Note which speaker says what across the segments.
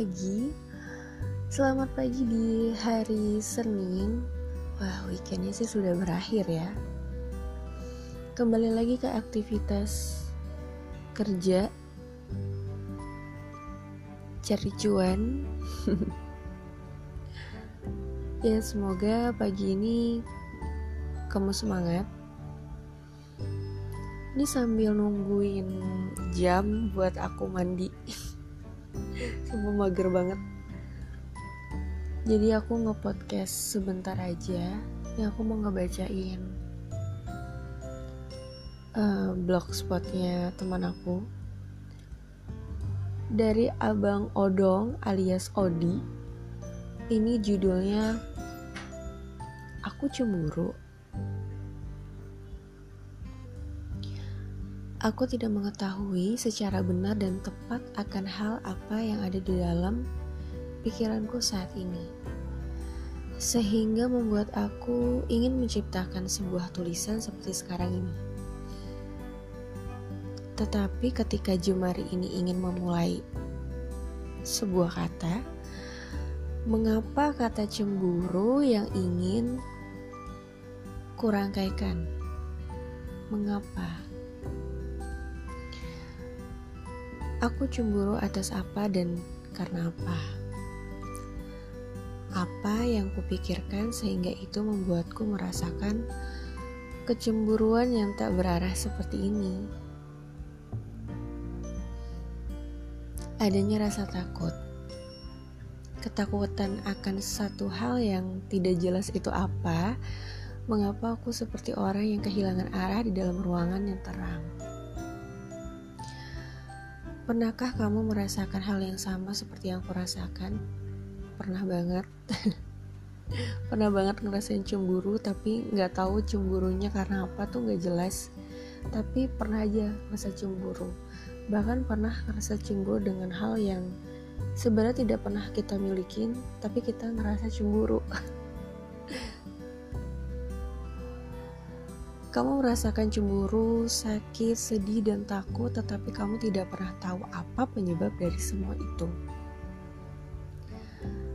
Speaker 1: pagi. Selamat pagi di hari Senin. Wah weekendnya sih sudah berakhir ya. Kembali lagi ke aktivitas kerja. Cari cuan. Ya semoga pagi ini kamu semangat. Ini sambil nungguin jam buat aku mandi Semua mager banget. Jadi aku nge-podcast sebentar aja. Ini aku mau ngebacain uh, blogspotnya teman aku. Dari Abang Odong alias Odi. Ini judulnya Aku Cemburu. Aku tidak mengetahui secara benar dan tepat akan hal apa yang ada di dalam pikiranku saat ini, sehingga membuat aku ingin menciptakan sebuah tulisan seperti sekarang ini. Tetapi ketika jemari ini ingin memulai sebuah kata, mengapa kata cemburu yang ingin kurangkaikan? Mengapa? Aku cemburu atas apa dan karena apa? Apa yang kupikirkan sehingga itu membuatku merasakan kecemburuan yang tak berarah seperti ini? Adanya rasa takut. Ketakutan akan satu hal yang tidak jelas itu apa, mengapa aku seperti orang yang kehilangan arah di dalam ruangan yang terang. Pernahkah kamu merasakan hal yang sama seperti yang aku rasakan? Pernah banget. Pernah banget ngerasain cemburu tapi nggak tahu cemburunya karena apa tuh nggak jelas. Tapi pernah aja ngerasa cemburu. Bahkan pernah ngerasa cemburu dengan hal yang sebenarnya tidak pernah kita milikin, tapi kita ngerasa cemburu. Kamu merasakan cemburu, sakit, sedih, dan takut, tetapi kamu tidak pernah tahu apa penyebab dari semua itu.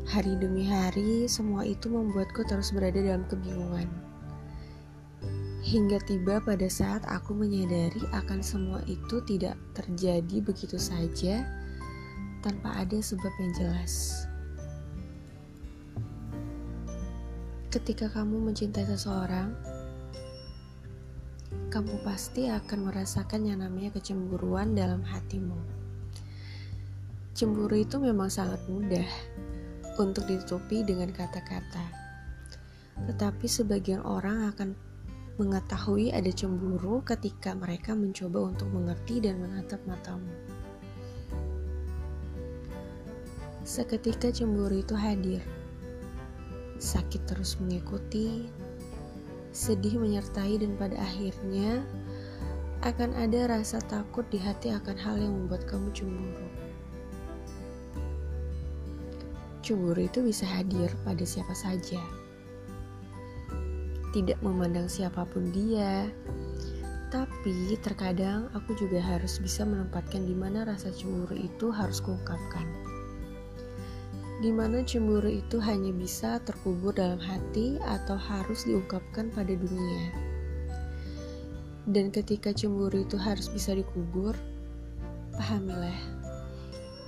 Speaker 1: Hari demi hari, semua itu membuatku terus berada dalam kebingungan. Hingga tiba pada saat aku menyadari akan semua itu tidak terjadi begitu saja tanpa ada sebab yang jelas. Ketika kamu mencintai seseorang, kamu pasti akan merasakan yang namanya kecemburuan dalam hatimu. Cemburu itu memang sangat mudah untuk ditutupi dengan kata-kata. Tetapi sebagian orang akan mengetahui ada cemburu ketika mereka mencoba untuk mengerti dan menatap matamu. Seketika cemburu itu hadir. Sakit terus mengikuti, sedih menyertai dan pada akhirnya akan ada rasa takut di hati akan hal yang membuat kamu cemburu. Cemburu itu bisa hadir pada siapa saja. Tidak memandang siapa pun dia, tapi terkadang aku juga harus bisa menempatkan di mana rasa cemburu itu harus kuungkapkan di mana cemburu itu hanya bisa terkubur dalam hati atau harus diungkapkan pada dunia. Dan ketika cemburu itu harus bisa dikubur, pahamilah,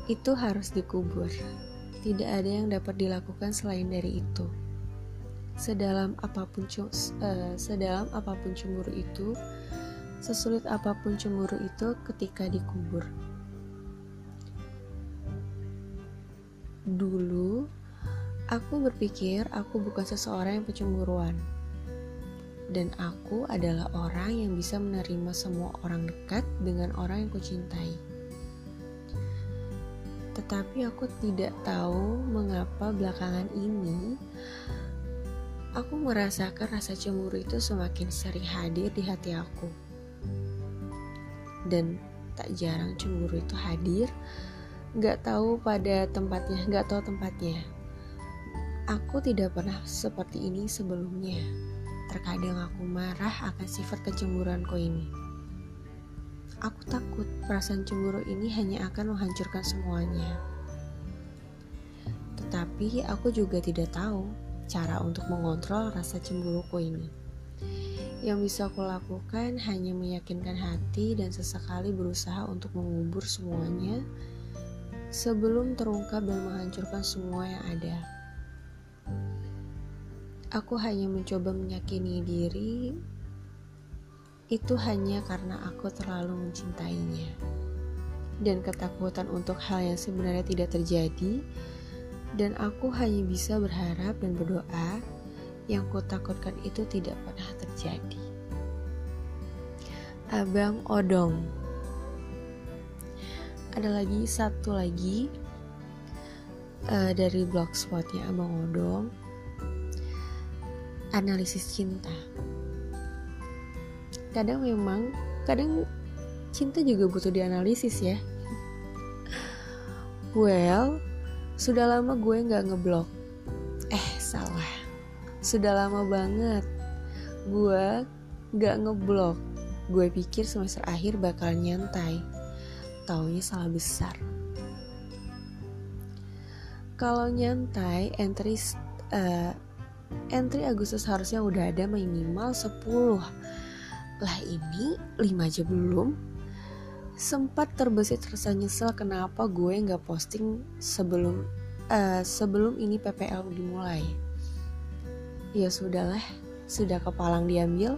Speaker 1: itu harus dikubur. Tidak ada yang dapat dilakukan selain dari itu. Sedalam apa pun uh, sedalam apa pun cemburu itu, sesulit apa pun cemburu itu ketika dikubur. Dulu, aku berpikir aku bukan seseorang yang pecemburuan. Dan aku adalah orang yang bisa menerima semua orang dekat dengan orang yang kucintai. Tetapi aku tidak tahu mengapa belakangan ini aku merasakan rasa cemburu itu semakin sering hadir di hati aku. Dan tak jarang cemburu itu hadir nggak tahu pada tempatnya, nggak tahu tempatnya. Aku tidak pernah seperti ini sebelumnya. Terkadang aku marah akan sifat kecemburuanku ini. Aku takut perasaan cemburu ini hanya akan menghancurkan semuanya. Tapi aku juga tidak tahu cara untuk mengontrol rasa cemburuku ini. Yang bisa aku lakukan hanya meyakinkan hati dan sesekali berusaha untuk mengubur semuanya sebelum terungkap dan menghancurkan semua yang ada. Aku hanya mencoba menyakini diri itu hanya karena aku terlalu mencintainya. Dan ketakutan untuk hal yang sebenarnya tidak terjadi dan aku hanya bisa berharap dan berdoa yang kutakutkan itu tidak pernah terjadi. Abang Odong. Ada lagi satu lagi uh, dari blogspotnya Abang Odong. Analisis cinta. Kadang memang, kadang cinta juga butuh dianalisis ya. Well, sudah lama gue nggak ngeblok. Eh, salah sudah lama banget gue gak ngeblok. Gue pikir semester akhir bakal nyantai. Taunya salah besar. Kalau nyantai, entry uh, entry Agustus harusnya udah ada minimal 10. Lah ini 5 aja belum. Sempat terbesit rasa nyesel kenapa gue nggak posting sebelum uh, sebelum ini PPL dimulai ya sudahlah, sudah kepalang diambil.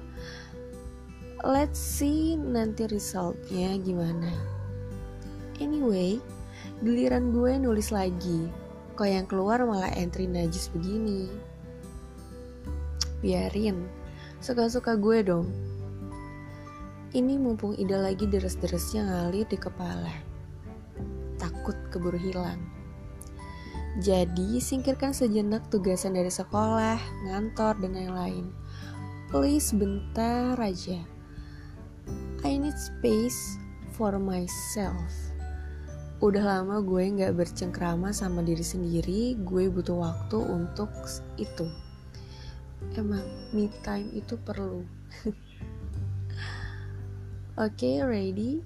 Speaker 1: Let's see nanti resultnya gimana. Anyway, giliran gue nulis lagi. Kok yang keluar malah entry najis begini. Biarin, suka-suka gue dong. Ini mumpung ide lagi deres-deresnya ngalir di kepala. Takut keburu hilang. Jadi, singkirkan sejenak tugasan dari sekolah, ngantor, dan lain-lain. Please bentar aja. I need space for myself. Udah lama gue gak bercengkrama sama diri sendiri, gue butuh waktu untuk itu. Emang me time itu perlu. Oke, okay, ready?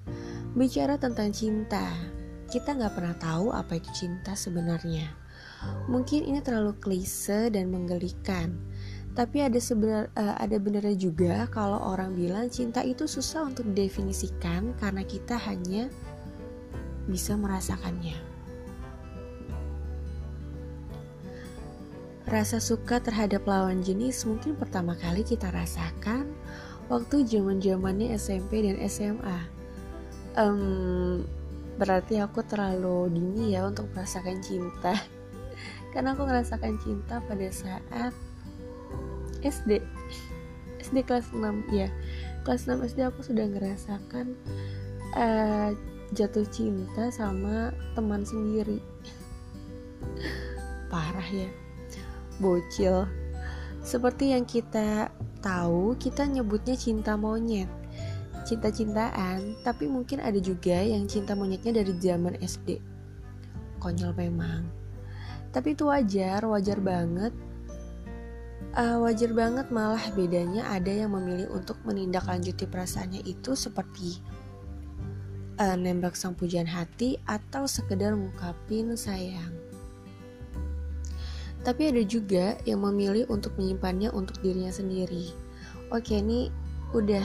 Speaker 1: Bicara tentang cinta kita nggak pernah tahu apa itu cinta sebenarnya. Mungkin ini terlalu klise dan menggelikan. Tapi ada sebenar uh, ada benarnya juga kalau orang bilang cinta itu susah untuk didefinisikan karena kita hanya bisa merasakannya. Rasa suka terhadap lawan jenis mungkin pertama kali kita rasakan waktu zaman-zamannya SMP dan SMA. Um, berarti aku terlalu dini ya untuk merasakan cinta karena aku merasakan cinta pada saat SD SD kelas 6 ya kelas 6 SD aku sudah ngerasakan uh, jatuh cinta sama teman sendiri parah ya bocil seperti yang kita tahu kita nyebutnya cinta monyet cinta-cintaan, tapi mungkin ada juga yang cinta monyetnya dari zaman SD. Konyol memang. Tapi itu wajar, wajar banget. Uh, wajar banget malah bedanya ada yang memilih untuk menindaklanjuti perasaannya itu seperti uh, nembak sang pujian hati atau sekedar ngungkapin sayang. Tapi ada juga yang memilih untuk menyimpannya untuk dirinya sendiri. Oke, ini udah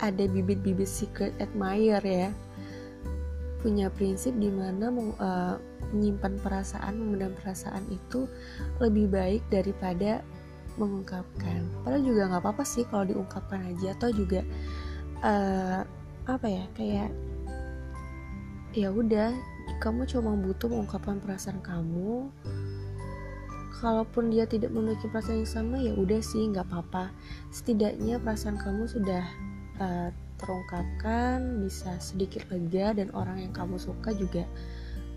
Speaker 1: ada bibit-bibit secret admirer ya punya prinsip di mana uh, menyimpan perasaan, memendam perasaan itu lebih baik daripada mengungkapkan. Padahal juga nggak apa-apa sih kalau diungkapkan aja atau juga uh, apa ya kayak ya udah kamu cuma butuh mengungkapkan perasaan kamu. Kalaupun dia tidak memiliki perasaan yang sama ya udah sih nggak apa-apa. Setidaknya perasaan kamu sudah uh, terungkapkan bisa sedikit lega dan orang yang kamu suka juga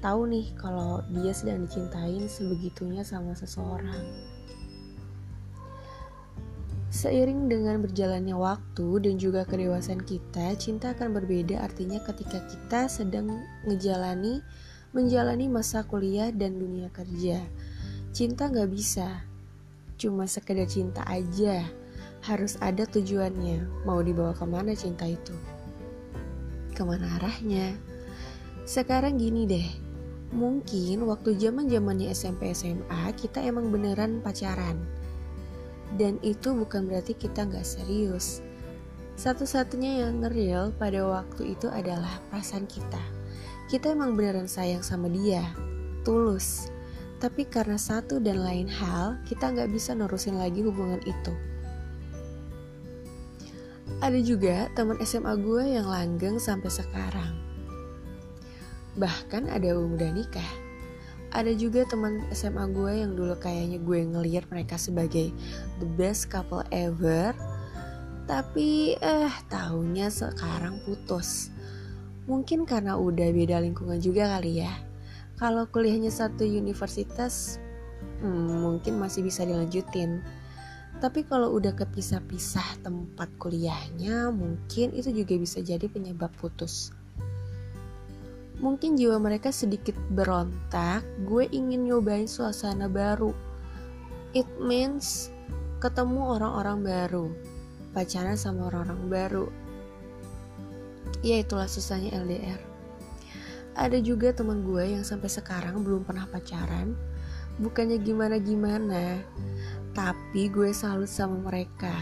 Speaker 1: tahu nih kalau dia sedang dicintain sebegitunya sama seseorang. Seiring dengan berjalannya waktu dan juga kedewasaan kita, cinta akan berbeda artinya ketika kita sedang ngejalani menjalani masa kuliah dan dunia kerja. Cinta gak bisa, cuma sekedar cinta aja harus ada tujuannya. Mau dibawa ke mana cinta itu? Ke mana arahnya? Sekarang gini deh, Mungkin waktu zaman zamannya SMP SMA kita emang beneran pacaran. Dan itu bukan berarti kita nggak serius. Satu-satunya yang ngeril pada waktu itu adalah perasaan kita. Kita emang beneran sayang sama dia, tulus. Tapi karena satu dan lain hal, kita nggak bisa nerusin lagi hubungan itu. Ada juga teman SMA gue yang langgeng sampai sekarang. Bahkan ada yang udah nikah. Ada juga teman SMA gue yang dulu kayaknya gue ngeliat mereka sebagai the best couple ever. Tapi eh tahunya sekarang putus. Mungkin karena udah beda lingkungan juga kali ya. Kalau kuliahnya satu universitas, hmm, mungkin masih bisa dilanjutin. Tapi kalau udah kepisah-pisah tempat kuliahnya, mungkin itu juga bisa jadi penyebab putus. Mungkin jiwa mereka sedikit berontak, gue ingin nyobain suasana baru. It means ketemu orang-orang baru, pacaran sama orang-orang baru. Ya itulah susahnya LDR. Ada juga teman gue yang sampai sekarang belum pernah pacaran, bukannya gimana-gimana, tapi gue salut sama mereka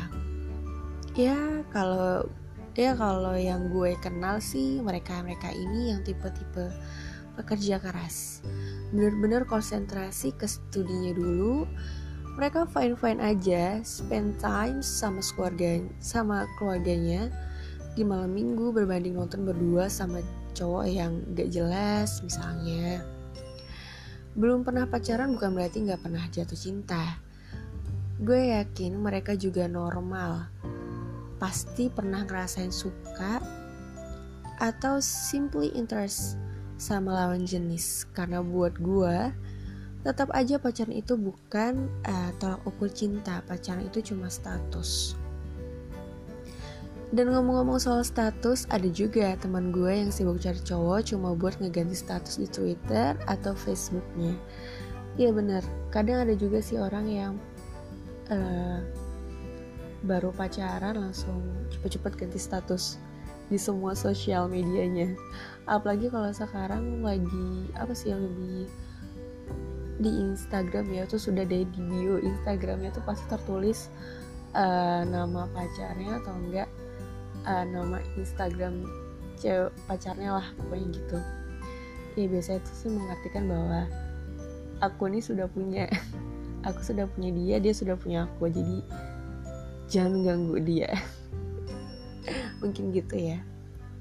Speaker 1: ya kalau ya kalau yang gue kenal sih mereka mereka ini yang tipe-tipe pekerja keras. Bener-bener konsentrasi ke studinya dulu mereka fine fine aja spend time sama keluarga sama keluarganya. Di malam minggu berbanding nonton berdua sama cowok yang gak jelas misalnya. Belum pernah pacaran bukan berarti nggak pernah jatuh cinta. Gue yakin mereka juga normal. Pasti pernah ngerasain suka atau simply interest sama lawan jenis. Karena buat gue, tetap aja pacaran itu bukan uh, tolak ukur cinta. Pacaran itu cuma status. Dan ngomong-ngomong soal status, ada juga teman gue yang sibuk cari cowok cuma buat ngeganti status di Twitter atau Facebooknya. Iya bener, kadang ada juga sih orang yang uh, baru pacaran langsung cepet-cepet ganti status di semua sosial medianya. Apalagi kalau sekarang lagi apa sih yang lebih di Instagram ya tuh sudah ada di bio Instagramnya tuh pasti tertulis uh, nama pacarnya atau enggak uh, nama Instagram cewek pacarnya lah pokoknya gitu. Ya biasanya itu sih mengartikan bahwa aku ini sudah punya aku sudah punya dia dia sudah punya aku. Jadi jangan ganggu dia. Mungkin gitu ya